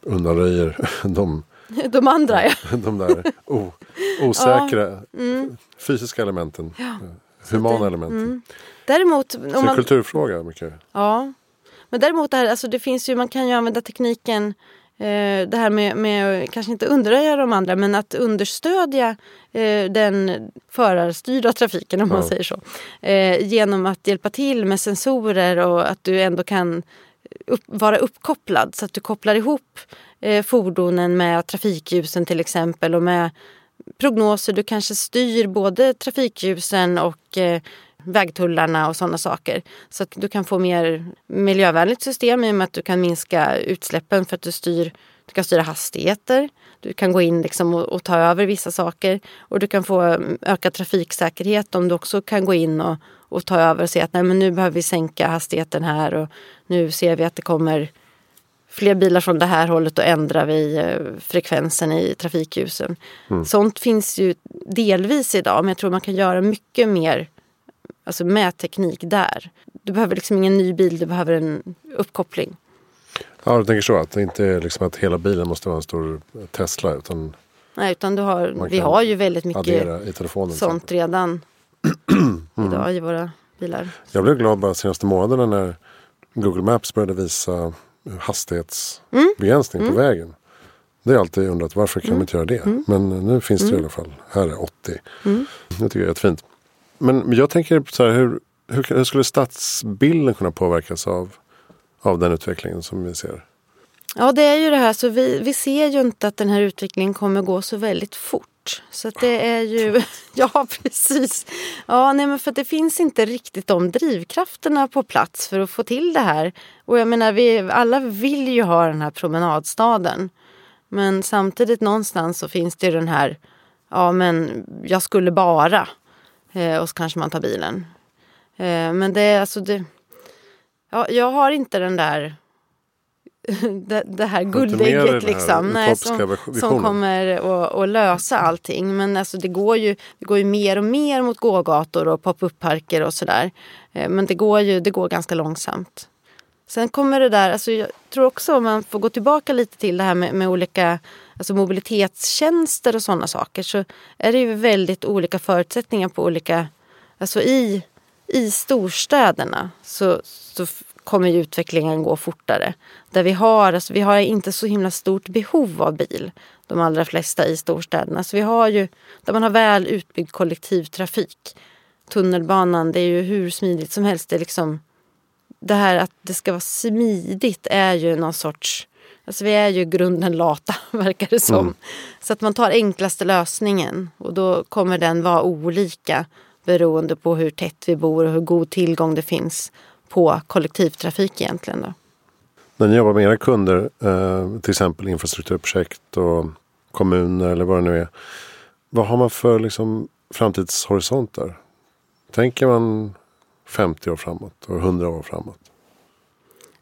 undanröjer (laughs) de, (laughs) de andra. Ja. (laughs) De där o, osäkra ja. mm. fysiska elementen. Ja. Humana det, elementen. Mm. Däremot, om Så man, kulturfråga mycket. Ja. Men däremot, det, här, alltså det finns ju, man kan ju använda tekniken Eh, det här med, med, kanske inte underröja de andra, men att understödja eh, den förarstyrda trafiken om ja. man säger så. Eh, genom att hjälpa till med sensorer och att du ändå kan upp, vara uppkopplad så att du kopplar ihop fordonen med trafikljusen till exempel och med prognoser. Du kanske styr både trafikljusen och vägtullarna och sådana saker. Så att du kan få mer miljövänligt system i och med att du kan minska utsläppen för att du styr du kan styra hastigheter, du kan gå in liksom och, och, ta över vissa saker och du kan få ökad trafiksäkerhet om du också kan gå in och, och ta över och se att nej, men nu behöver vi sänka hastigheten här och nu ser vi att det kommer fler bilar från det här hållet och ändrar vi eh, frekvensen i trafikljusen. Mm. Sånt finns ju delvis idag men jag tror man kan göra mycket mer Alltså med teknik där. Du behöver liksom ingen ny bil, du behöver en uppkoppling. Ja, du tänker så. Att det inte är liksom att hela bilen måste vara en stor Tesla. Utan Nej, utan du har, vi har ju väldigt mycket telefonen, sånt redan (clears throat) mm. idag i våra bilar. Jag blev glad bara senaste månaderna när Google Maps började visa hastighetsbegränsning mm. på mm. vägen. Det har jag alltid undrat varför kan mm. man inte göra det? Mm. Men nu finns det i mm. alla fall. Här är 80. Mm. Det tycker jag är jättefint. Men jag tänker så här, hur, hur, hur skulle stadsbilden kunna påverkas av, av den utvecklingen som vi ser? Ja, det är ju det här, så vi, vi ser ju inte att den här utvecklingen kommer gå så väldigt fort. Så det är ju, (laughs) ja precis. Ja, nej, men för det finns inte riktigt de drivkrafterna på plats för att få till det här. Och jag menar, vi alla vill ju ha den här promenadstaden. Men samtidigt någonstans så finns det ju den här ja men jag skulle bara. Eh, och så kanske man tar bilen. Eh, men det är alltså det, ja, jag har inte den där (laughs) det, det här guldägget liksom. Nej, som, som kommer att lösa allting. Men alltså det går ju, det går ju mer och mer mot gågator och pop-up-parker och sådär. Eh, men det går ju det går ganska långsamt. Sen kommer det där, alltså jag tror också om man får gå tillbaka lite till det här med, med olika alltså mobilitetstjänster och sådana saker så är det ju väldigt olika förutsättningar på olika, alltså i, i storstäderna så, så kommer ju utvecklingen gå fortare. Där vi har, alltså vi har inte så himla stort behov av bil, de allra flesta i storstäderna. Så vi har ju, där man har väl utbyggd kollektivtrafik. Tunnelbanan, det är ju hur smidigt som helst. Det, är liksom, det här att det ska vara smidigt är ju någon sorts Alltså vi är ju grunden lata, (laughs) verkar det som. Mm. Så att man tar enklaste lösningen och då kommer den vara olika beroende på hur tätt vi bor och hur god tillgång det finns på kollektivtrafik egentligen. Då. När ni jobbar med era kunder, eh, till exempel infrastrukturprojekt och kommuner eller vad det nu är. Vad har man för liksom, framtidshorisont där? Tänker man 50 år framåt och 100 år framåt?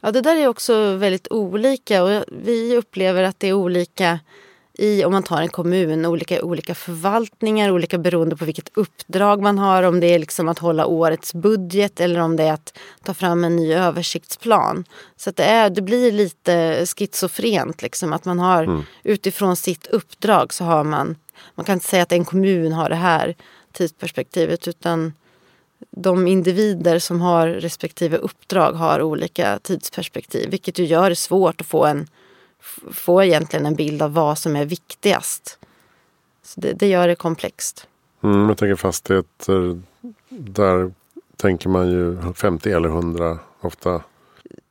Ja, det där är också väldigt olika och vi upplever att det är olika i, om man tar en kommun, olika, olika förvaltningar, olika beroende på vilket uppdrag man har. Om det är liksom att hålla årets budget eller om det är att ta fram en ny översiktsplan. Så det, är, det blir lite schizofrent, liksom, att man har mm. utifrån sitt uppdrag så har man, man kan inte säga att en kommun har det här tidsperspektivet utan de individer som har respektive uppdrag har olika tidsperspektiv. Vilket ju gör det svårt att få, en, få egentligen en bild av vad som är viktigast. Så det, det gör det komplext. Mm, jag tänker fastigheter. Där tänker man ju 50 eller 100 ofta.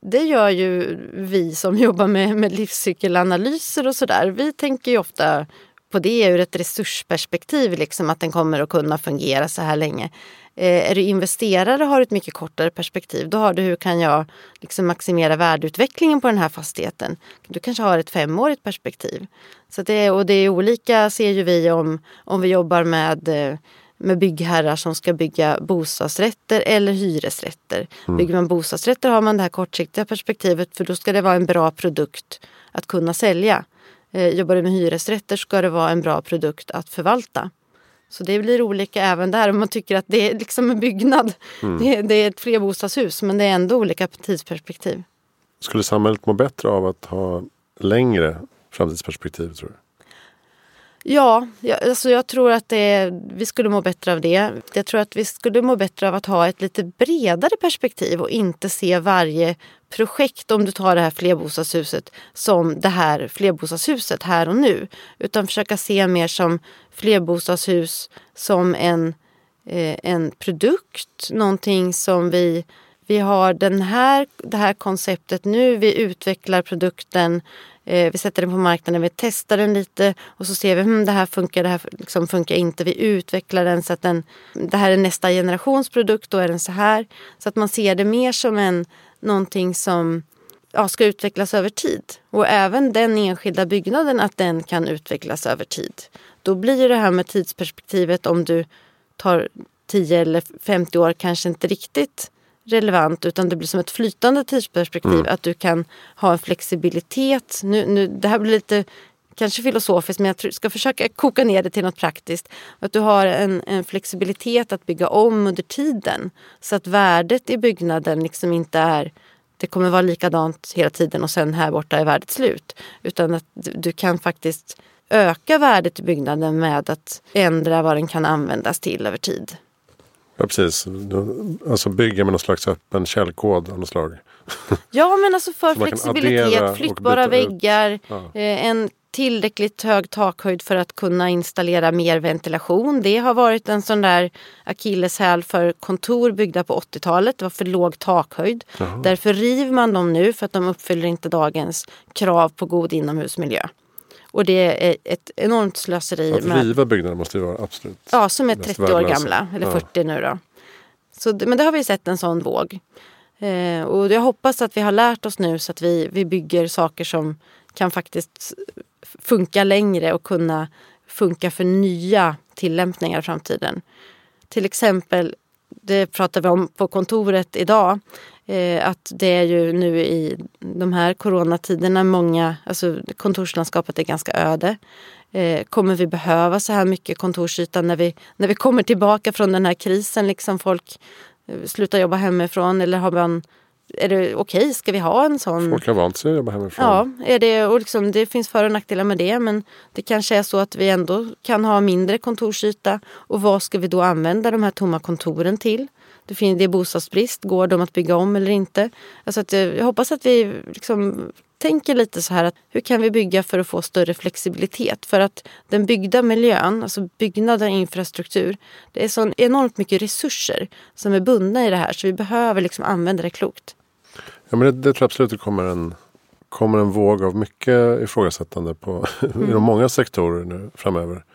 Det gör ju vi som jobbar med, med livscykelanalyser och sådär. Vi tänker ju ofta på det ur ett resursperspektiv, liksom att den kommer att kunna fungera så här länge. Eh, är du investerare och har ett mycket kortare perspektiv, då har du hur kan jag liksom maximera värdeutvecklingen på den här fastigheten? Du kanske har ett femårigt perspektiv. Så det, och det är olika ser ju vi om, om vi jobbar med eh, med byggherrar som ska bygga bostadsrätter eller hyresrätter. Mm. Bygger man bostadsrätter har man det här kortsiktiga perspektivet för då ska det vara en bra produkt att kunna sälja. Eh, jobbar du med hyresrätter ska det vara en bra produkt att förvalta. Så det blir olika även där. Om man tycker att det är liksom en byggnad. Mm. Det, det, är ett flerbostadshus men det är ändå olika tidsperspektiv. Skulle samhället må bättre av att ha längre framtidsperspektiv tror du? Ja, jag, alltså jag tror att det, vi skulle må bättre av det. Jag tror att vi skulle må bättre av att ha ett lite bredare perspektiv och inte se varje projekt, om du tar det här flerbostadshuset, som det här flerbostadshuset här och nu. Utan försöka se mer som flerbostadshus som en, eh, en produkt, någonting som vi vi har den här, det här konceptet nu, vi utvecklar produkten, eh, Eh, vi sätter den på marknaden, vi testar den lite och så ser vi hm, det här funkar, det här liksom funkar inte. Vi utvecklar den så att den, det här är nästa generations produkt, då är den så här. Så att man ser det mer som en, någonting som ja, ska utvecklas över tid. Och även den enskilda byggnaden, att den kan utvecklas över tid. Då blir det här med tidsperspektivet om du tar 10 eller 50 år kanske inte riktigt relevant utan det blir som ett flytande tidsperspektiv. Mm. Att du kan ha en flexibilitet. Nu, nu, det här blir lite kanske filosofiskt men jag ska försöka koka ner det till något praktiskt. Att du har en, en, flexibilitet att bygga om under tiden. Så att värdet i byggnaden liksom inte är det kommer vara likadant hela tiden och sen här borta är värdet slut. Utan att du kan faktiskt öka värdet i byggnaden med att ändra vad den kan användas till över tid. Ja precis, alltså bygga med någon slags öppen källkod av något slag. (laughs) Ja men alltså för flexibilitet, flyttbara väggar, ja. Eh, en tillräckligt hög takhöjd för att kunna installera mer ventilation. Det har varit en sån där akilleshäl för kontor byggda på 80-talet. Det var för låg takhöjd. Jaha. Därför river man dem nu för att de uppfyller inte dagens krav på god inomhusmiljö. Och det är ett enormt slöseri. Att med, riva byggnader måste ju vara absolut Ja, som är 30 år gamla. Eller ja. 40 nu då. Så, men det har vi sett en sån våg. Eh, och jag hoppas att vi har lärt oss nu så att vi, vi bygger saker som kan faktiskt funka längre och kunna funka för nya tillämpningar i framtiden. Till exempel, det pratar vi om på kontoret idag, att det är ju nu i de här coronatiderna många, alltså kontorslandskapet är ganska öde. Eh, kommer vi behöva så här mycket kontorsyta när vi, när vi kommer tillbaka från den här krisen? Liksom folk eh, slutar jobba hemifrån eller har man är det okej? Okay? Ska vi ha en sån? Folk har vant sig att jobba hemifrån. Ja, är det, och liksom, det finns för och nackdelar med det. Men det kanske är så att vi ändå kan ha mindre kontorsyta. Och vad ska vi då använda de här tomma kontoren till? Det, finns, det är bostadsbrist. Går de att bygga om eller inte? Alltså att, jag hoppas att vi liksom tänker lite så här att hur kan vi bygga för att få större flexibilitet? För att den byggda miljön, alltså byggnader och infrastruktur, det är så enormt mycket resurser som är bundna i det här så vi behöver liksom använda det klokt. Ja, men det, det tror jag absolut det kommer en, kommer en våg av mycket ifrågasättande på, (laughs) mm. inom många sektorer nu framöver.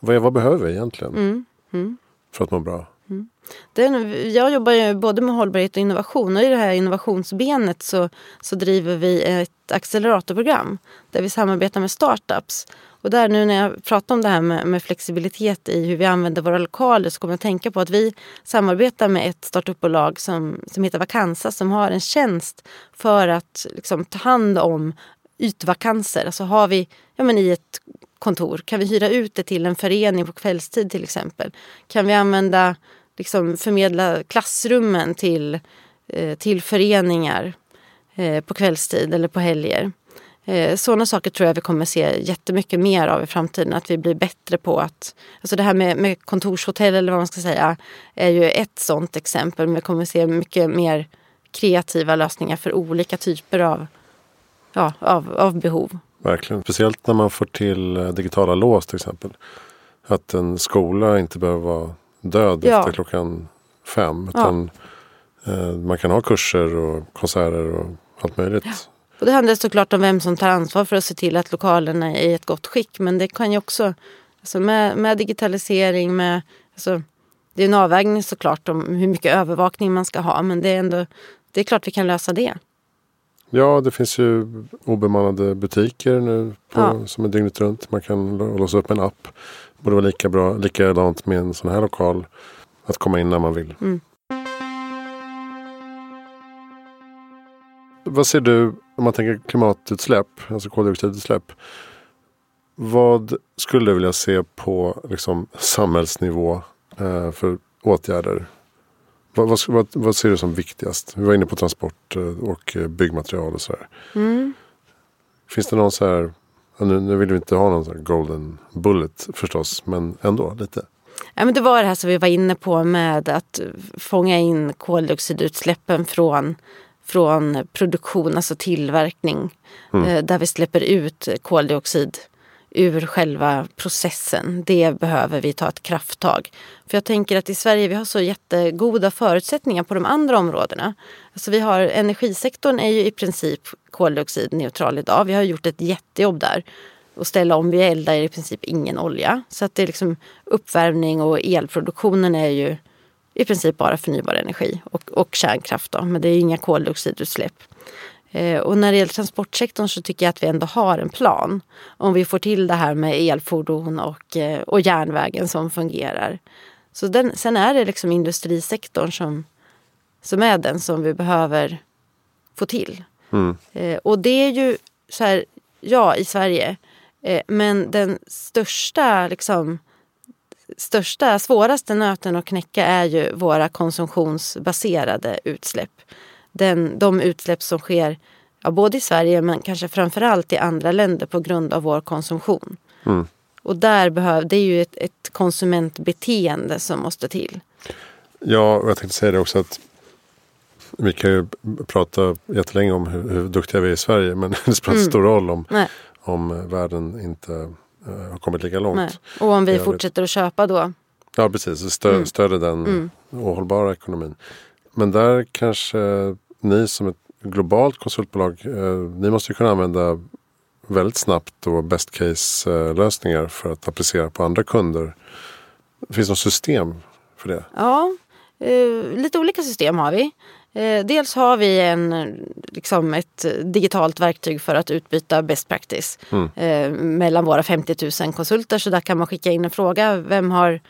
Vad, vad behöver vi egentligen mm. Mm. för att må bra? Mm. Den, jag jobbar ju både med hållbarhet och innovation och i det här innovationsbenet så, så driver vi ett acceleratorprogram där vi samarbetar med startups och där nu när jag pratar om det här med, med, flexibilitet i hur vi använder våra lokaler så kommer jag att tänka på att vi samarbetar med ett startupbolag som, som heter Vakansa som har en tjänst för att liksom, ta hand om ytvakanser. Alltså har vi ja, men i ett kontor, kan vi hyra ut det till en förening på kvällstid till exempel? Kan vi använda, liksom förmedla klassrummen till, eh, till föreningar eh, på kvällstid eller på helger? Eh, Sådana saker tror jag vi kommer se jättemycket mer av i framtiden. Att vi blir bättre på att... Alltså det här med, med kontorshotell eller vad man ska säga är ju ett sådant exempel. Men vi kommer se mycket mer kreativa lösningar för olika typer av, ja, av, av behov. Verkligen. Speciellt när man får till digitala lås till exempel. Att en skola inte behöver vara död ja. efter klockan fem. Utan ja. eh, man kan ha kurser och konserter och allt möjligt. Ja. Och det handlar såklart om vem som tar ansvar för att se till att lokalerna är i ett gott skick. Men det kan ju också, alltså med, med digitalisering, med, alltså, det är en avvägning såklart om hur mycket övervakning man ska ha. Men det är ändå, det är klart vi kan lösa det. Ja, det finns ju obemannade butiker nu på, ja. som är dygnet runt. Man kan låsa upp en app. Borde vara lika bra, likadant med en sån här lokal. Att komma in när man vill. Mm. Vad ser du om man tänker klimatutsläpp, alltså koldioxidutsläpp. Vad skulle du vilja se på liksom, samhällsnivå eh, för åtgärder? Vad, vad, vad, vad, ser du som viktigast? Vi var inne på transport eh, och eh, byggmaterial och sådär. Mm. Finns det någon så här, nu, nu vill vi inte ha någon sån golden bullet förstås, men ändå lite. Ja, men det var det här som vi var inne på med att fånga in koldioxidutsläppen från från produktion, alltså tillverkning. Mm. Eh, där vi släpper ut koldioxid ur själva processen. Det behöver vi ta ett krafttag. För jag tänker att i Sverige vi har så jättegoda förutsättningar på de andra områdena. Alltså vi har, energisektorn är ju i princip koldioxidneutral idag. Vi har gjort ett jättejobb där. Och ställa om, vi eldar i princip ingen olja. Så att det är liksom uppvärmning och elproduktionen är ju i princip bara förnybar energi och, och kärnkraft. Då, men det är inga koldioxidutsläpp. Eh, och när det gäller transportsektorn så tycker jag att vi ändå har en plan. Om vi får till det här med elfordon och, eh, och järnvägen som fungerar. Så den, sen är det liksom industrisektorn som, som är den som vi behöver få till. Mm. Eh, och det är ju så här, ja i Sverige. Men den största liksom, största, svåraste nöten att knäcka är ju våra konsumtionsbaserade utsläpp. Den, de utsläpp som sker ja, både i Sverige men kanske framförallt i andra länder på grund av vår konsumtion. Mm. Och där behöv, det är ju ett, ett konsumentbeteende som måste till. Ja, och jag tänkte säga det också att vi kan ju prata jättelänge om hur, hur duktiga vi är i Sverige men (laughs) det spelar inte mm. stor roll om, om världen inte Eh, har kommit lika långt. Nej. Och om vi fortsätter att köpa då? Ja precis, stö mm. stöder den mm. ohållbara ekonomin. Men där kanske ni som ett globalt konsultbolag, eh, ni måste kunna använda väldigt snabbt och best case eh, lösningar för att applicera på andra kunder. Finns det något system för det? Ja, eh, lite olika system har vi. Dels har vi en, liksom ett digitalt verktyg för att utbyta best practice mm. mellan våra 50 000 konsulter. Så där kan man skicka in en fråga. Vem har,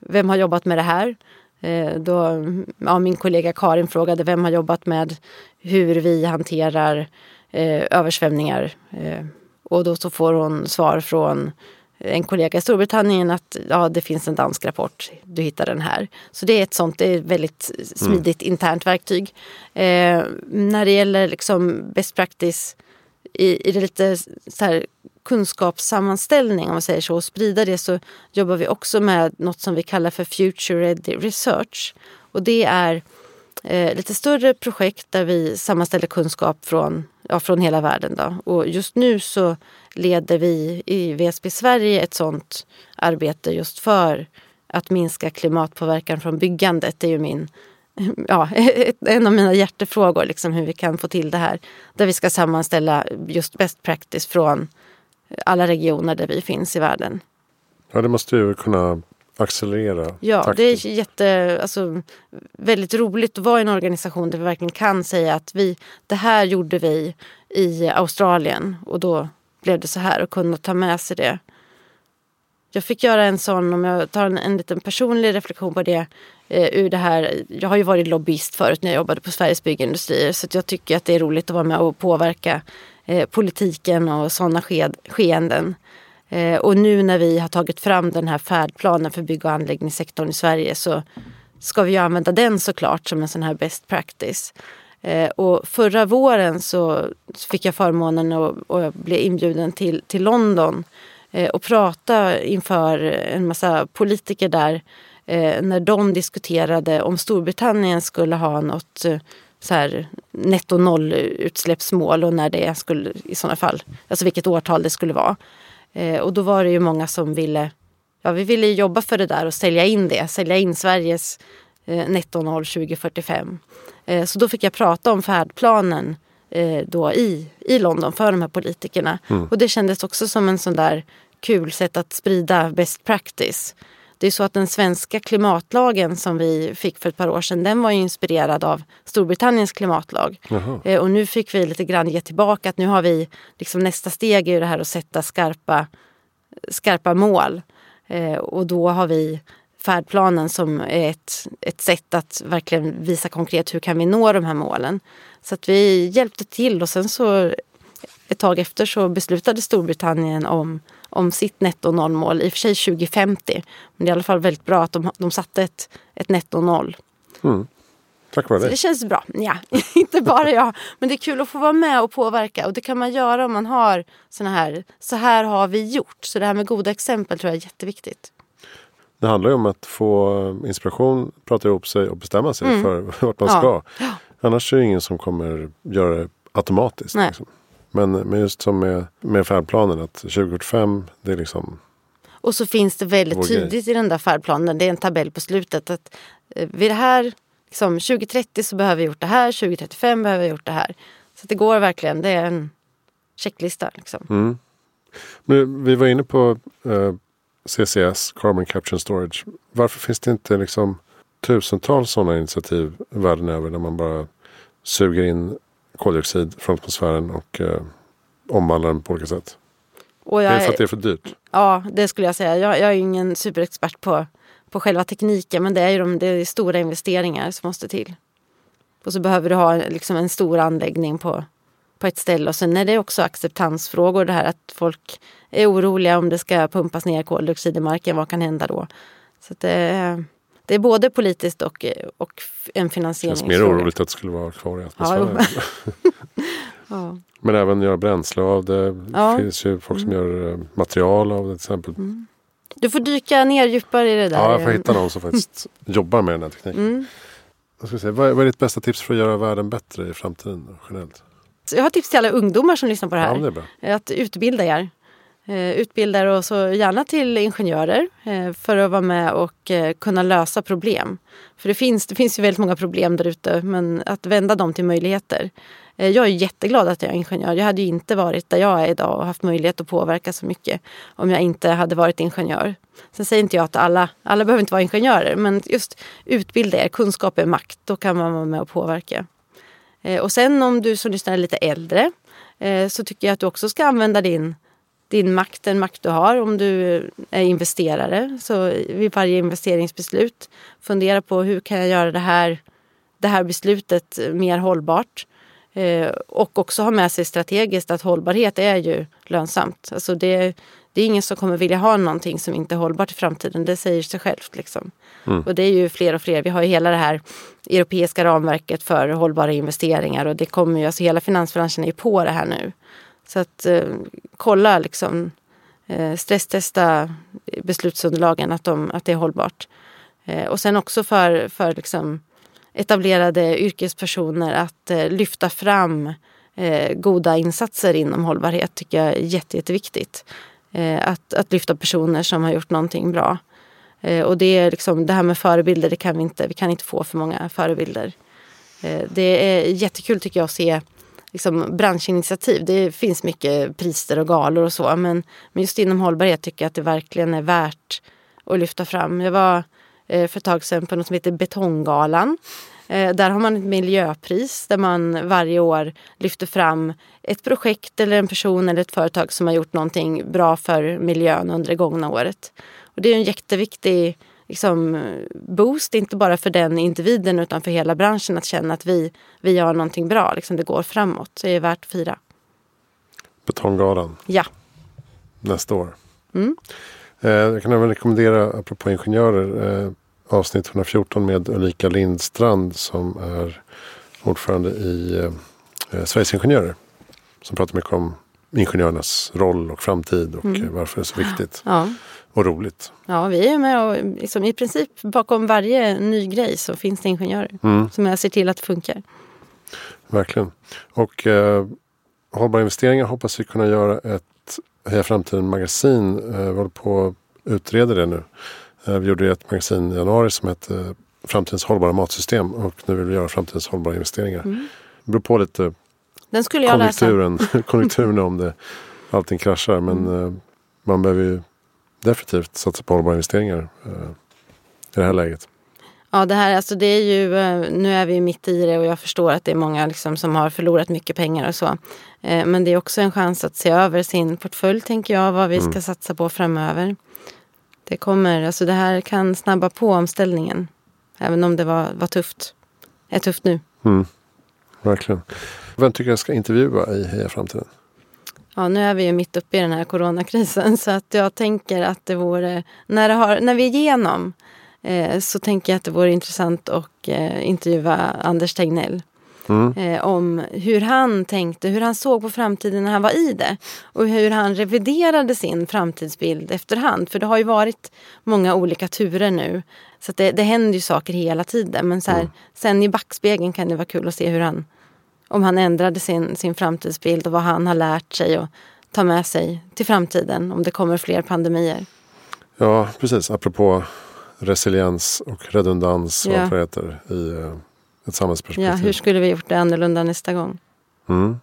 vem har jobbat med det här? Eh, då, ja, min kollega Karin frågade vem har jobbat med hur vi hanterar eh, översvämningar. Eh, och då så får hon svar från en kollega i Storbritannien att ja, det finns en dansk rapport, du hittar den här. Så det är ett sånt, det är väldigt smidigt mm. internt verktyg. Eh, när det gäller liksom best practice i, i det lite så här, kunskapssammanställning, om man säger så, och sprida det så jobbar vi också med något som vi kallar för Future Ready Research. Och det är eh, lite större projekt där vi sammanställer kunskap från, ja, från hela världen. Då. Och just nu så leder vi i VSB Sverige ett sånt arbete just för att minska klimatpåverkan från byggandet. Det är ju min, (laughs) ja, (laughs) en av mina hjärtefrågor, liksom hur vi kan få till det här. Där vi ska sammanställa just best practice från alla regioner där vi finns i världen. Ja, det måste ju kunna accelerera Ja, takten. det är jätte, alltså, väldigt roligt att vara i en organisation där vi verkligen kan säga att vi, det här gjorde vi i Australien och då blev det så här och kunna ta med sig det. Jag fick göra en sån, om jag tar en, en liten personlig reflektion på det, eh, ur det här. Jag har ju varit lobbyist förut när jag jobbade på Sveriges Byggindustrier så jag tycker att det är roligt att vara med och påverka eh, politiken och sådana skeenden. Eh, och nu när vi har tagit fram den här färdplanen för bygg och anläggningssektorn i Sverige så ska vi använda den såklart som en sån här best practice. Eh, och förra våren så fick jag förmånen och, och jag blev inbjuden till, till London eh, och prata inför en massa politiker där eh, när de diskuterade om Storbritannien skulle ha något eh, så här, netto noll utsläppsmål och när det skulle i sådana fall, alltså vilket årtal det skulle vara. Eh, och då var det ju många som ville, ja vi ville jobba för det där och sälja in det, sälja in Sveriges eh, netto noll 2045. Eh, så då fick jag prata om färdplanen eh, då i, i London för de här politikerna. Mm. Och det kändes också som en sån där kul sätt att sprida best practice. Det är så att den svenska klimatlagen som vi fick för ett par år sedan den var inspirerad av Storbritanniens klimatlag. Eh, och nu fick vi lite grann ge tillbaka att nu har vi liksom nästa steg i det här att sätta skarpa, skarpa mål. Eh, och då har vi färdplanen som är ett, ett sätt att verkligen visa konkret hur kan vi nå de här målen. Så att vi hjälpte till och sen så ett tag efter så beslutade Storbritannien om, om sitt netto nollmål, i och för sig 2050. Men det är i alla fall väldigt bra att de, de satte ett, ett netto noll. Mm. Tack vare det. Det känns bra. Ja, (laughs) inte bara jag. Men det är kul att få vara med och påverka. Och det kan man göra om man har såna här, så här har vi gjort. Så det här med goda exempel tror jag är jätteviktigt. Det handlar ju om att få inspiration, prata ihop sig och bestämma sig mm. för (laughs) vart man ska. Ja. Annars är det ingen som kommer göra det automatiskt. Liksom. Men, men just som med, med färdplanen att 2045 det är liksom och så finns det väldigt tydligt i den där färdplanen, det är en tabell på slutet att eh, vid det här, liksom, 2030 så behöver vi gjort det här, 2035 behöver vi gjort det här. Så det går verkligen, det är en checklista. Liksom. Mm. Men vi var inne på eh, CCS, Carbon Capture and Storage. Varför finns det inte liksom tusentals sådana initiativ världen över där man bara suger in koldioxid från atmosfären och eh, omvandlar den på olika sätt? Och jag, det är för att det är för dyrt? Ja, det skulle jag säga. Jag, jag är ingen superexpert på, på själva tekniken men det är ju de, det är stora investeringar som måste till. Och så behöver du ha liksom en stor anläggning på, på ett ställe. Och sen är det också acceptansfrågor det här att folk är oroliga om det ska pumpas ner koldioxid i marken. Vad kan hända då? Så det, är, det är både politiskt och, och en finansieringsfråga. Det känns mer oroligt att det skulle vara kvar i atmosfären. Ja, (laughs) ja. Men även göra bränsle av det. Det finns ju folk som mm. gör eh, material av det till exempel. Mm. Du får dyka ner djupare i det där. Ja, jag får hitta någon som faktiskt (laughs) jobbar med den här tekniken. Mm. Jag ska säga, vad, är, vad är ditt bästa tips för att göra världen bättre i framtiden generellt? Jag har tips till alla ungdomar som lyssnar på det här. Ja, det är bra. Att utbilda er. Eh, Utbildar oss gärna till ingenjörer eh, för att vara med och eh, kunna lösa problem. För det finns, det finns ju väldigt många problem där ute men att vända dem till möjligheter. Jag är jätteglad att jag är ingenjör. Jag hade ju inte varit där jag är idag och haft möjlighet att påverka så mycket om jag inte hade varit ingenjör. Sen säger inte jag att alla, alla behöver inte vara ingenjörer men just utbilda er, kunskap är makt. Då kan man vara med och påverka. Och sen om du som lyssnar är lite äldre så tycker jag att du också ska använda din din makt, den makt du har om du är investerare. Så vid varje investeringsbeslut fundera på hur kan jag göra det här, det här beslutet mer hållbart. Eh, och också ha med sig strategiskt att hållbarhet är ju lönsamt. Alltså det, det är ingen som kommer vilja ha någonting som inte är hållbart i framtiden. Det säger sig självt. Liksom. Mm. Och det är ju fler och fler. Vi har ju hela det här europeiska ramverket för hållbara investeringar och det kommer ju, alltså hela finansbranschen är ju på det här nu. Så att eh, kolla liksom eh, stresstesta beslutsunderlagen att, de, att det är hållbart. Eh, och sen också för, för liksom etablerade yrkespersoner att eh, lyfta fram eh, goda insatser inom hållbarhet tycker jag är jätte, jätteviktigt. Eh, att, att lyfta personer som har gjort någonting bra. Eh, och det är liksom det här med förebilder, det kan vi inte, vi kan inte få för många förebilder. Eh, det är jättekul tycker jag att se liksom, branschinitiativ. Det finns mycket priser och galor och så. Men, men just inom hållbarhet tycker jag att det verkligen är värt att lyfta fram. Jag var eh, för ett tag sedan på något som heter Betonggalan. Eh, där har man ett miljöpris där man varje år lyfter fram ett projekt eller en person eller ett företag som har gjort någonting bra för miljön under det gångna året. Och det är en jätteviktig liksom, boost, inte bara för den individen utan för hela branschen att känna att vi, vi gör någonting bra. Liksom, det går framåt. Så det är värt att fira. Betonggalan. Ja. Nästa år. Mm. Eh, jag kan även rekommendera, apropå ingenjörer, eh, avsnitt 114 med Ulrika Lindstrand som är ordförande i eh, Sveriges Ingenjörer. Som pratar mycket om ingenjörernas roll och framtid och mm. varför det är så viktigt. Ja. Och roligt. Ja, vi är med och liksom, i princip bakom varje ny grej så finns det ingenjörer mm. som ser till att det funkar. Verkligen. Och eh, hållbara investeringar hoppas vi kunna göra ett Heja Framtiden magasin. Eh, vi håller på att utreda det nu. Eh, vi gjorde ett magasin i januari som hette Framtidens hållbara matsystem och nu vill vi göra Framtidens hållbara investeringar. Mm. Det beror på lite Den skulle jag konjunkturen, (laughs) konjunkturen om det, allting kraschar. Men mm. eh, man behöver ju definitivt satsa på hållbara investeringar eh, i det här läget. Ja, det här, alltså det är ju, eh, nu är vi mitt i det och jag förstår att det är många liksom som har förlorat mycket pengar och så. Eh, men det är också en chans att se över sin portfölj, tänker jag, vad vi ska mm. satsa på framöver. Det kommer, alltså det här kan snabba på omställningen. Även om det var, var tufft. är tufft nu. Mm. Verkligen. Vem tycker jag ska intervjua i Heja Framtiden? Ja, nu är vi ju mitt uppe i den här coronakrisen så att jag tänker att det vore, när, det har, när vi är igenom eh, så tänker jag att det vore intressant att eh, intervjua Anders Tegnell. Mm. Eh, om hur han tänkte, hur han såg på framtiden när han var i det. Och hur han reviderade sin framtidsbild efterhand. För det har ju varit många olika turer nu. Så det, det händer ju saker hela tiden. Men så här, mm. sen i backspegeln kan det vara kul att se hur han om han ändrade sin, sin framtidsbild och vad han har lärt sig och ta med sig till framtiden om det kommer fler pandemier. Ja, precis. Apropå resiliens och redundans och allt vad det heter i uh, ett samhällsperspektiv. Ja, hur skulle vi gjort det annorlunda nästa gång? Mm.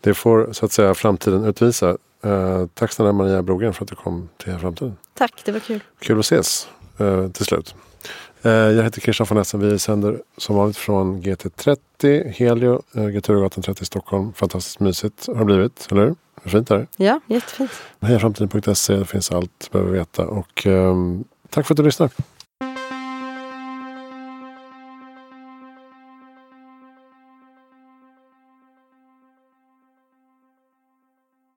Det får så att säga framtiden utvisa. Uh, tack snälla Maria Brogren för att du kom till Framtiden. Tack, det var kul. Kul att ses uh, till slut. Eh, jag heter Christian von Essen. Vi sänder som vanligt från GT30 Helio, eh, Göteborgsgatan 30 i Stockholm. Fantastiskt mysigt har det blivit, eller hur? Det är fint här. Ja, jättefint. Hejaframtiden.se, det finns allt du behöver veta. Och um, tack för att du lyssnar.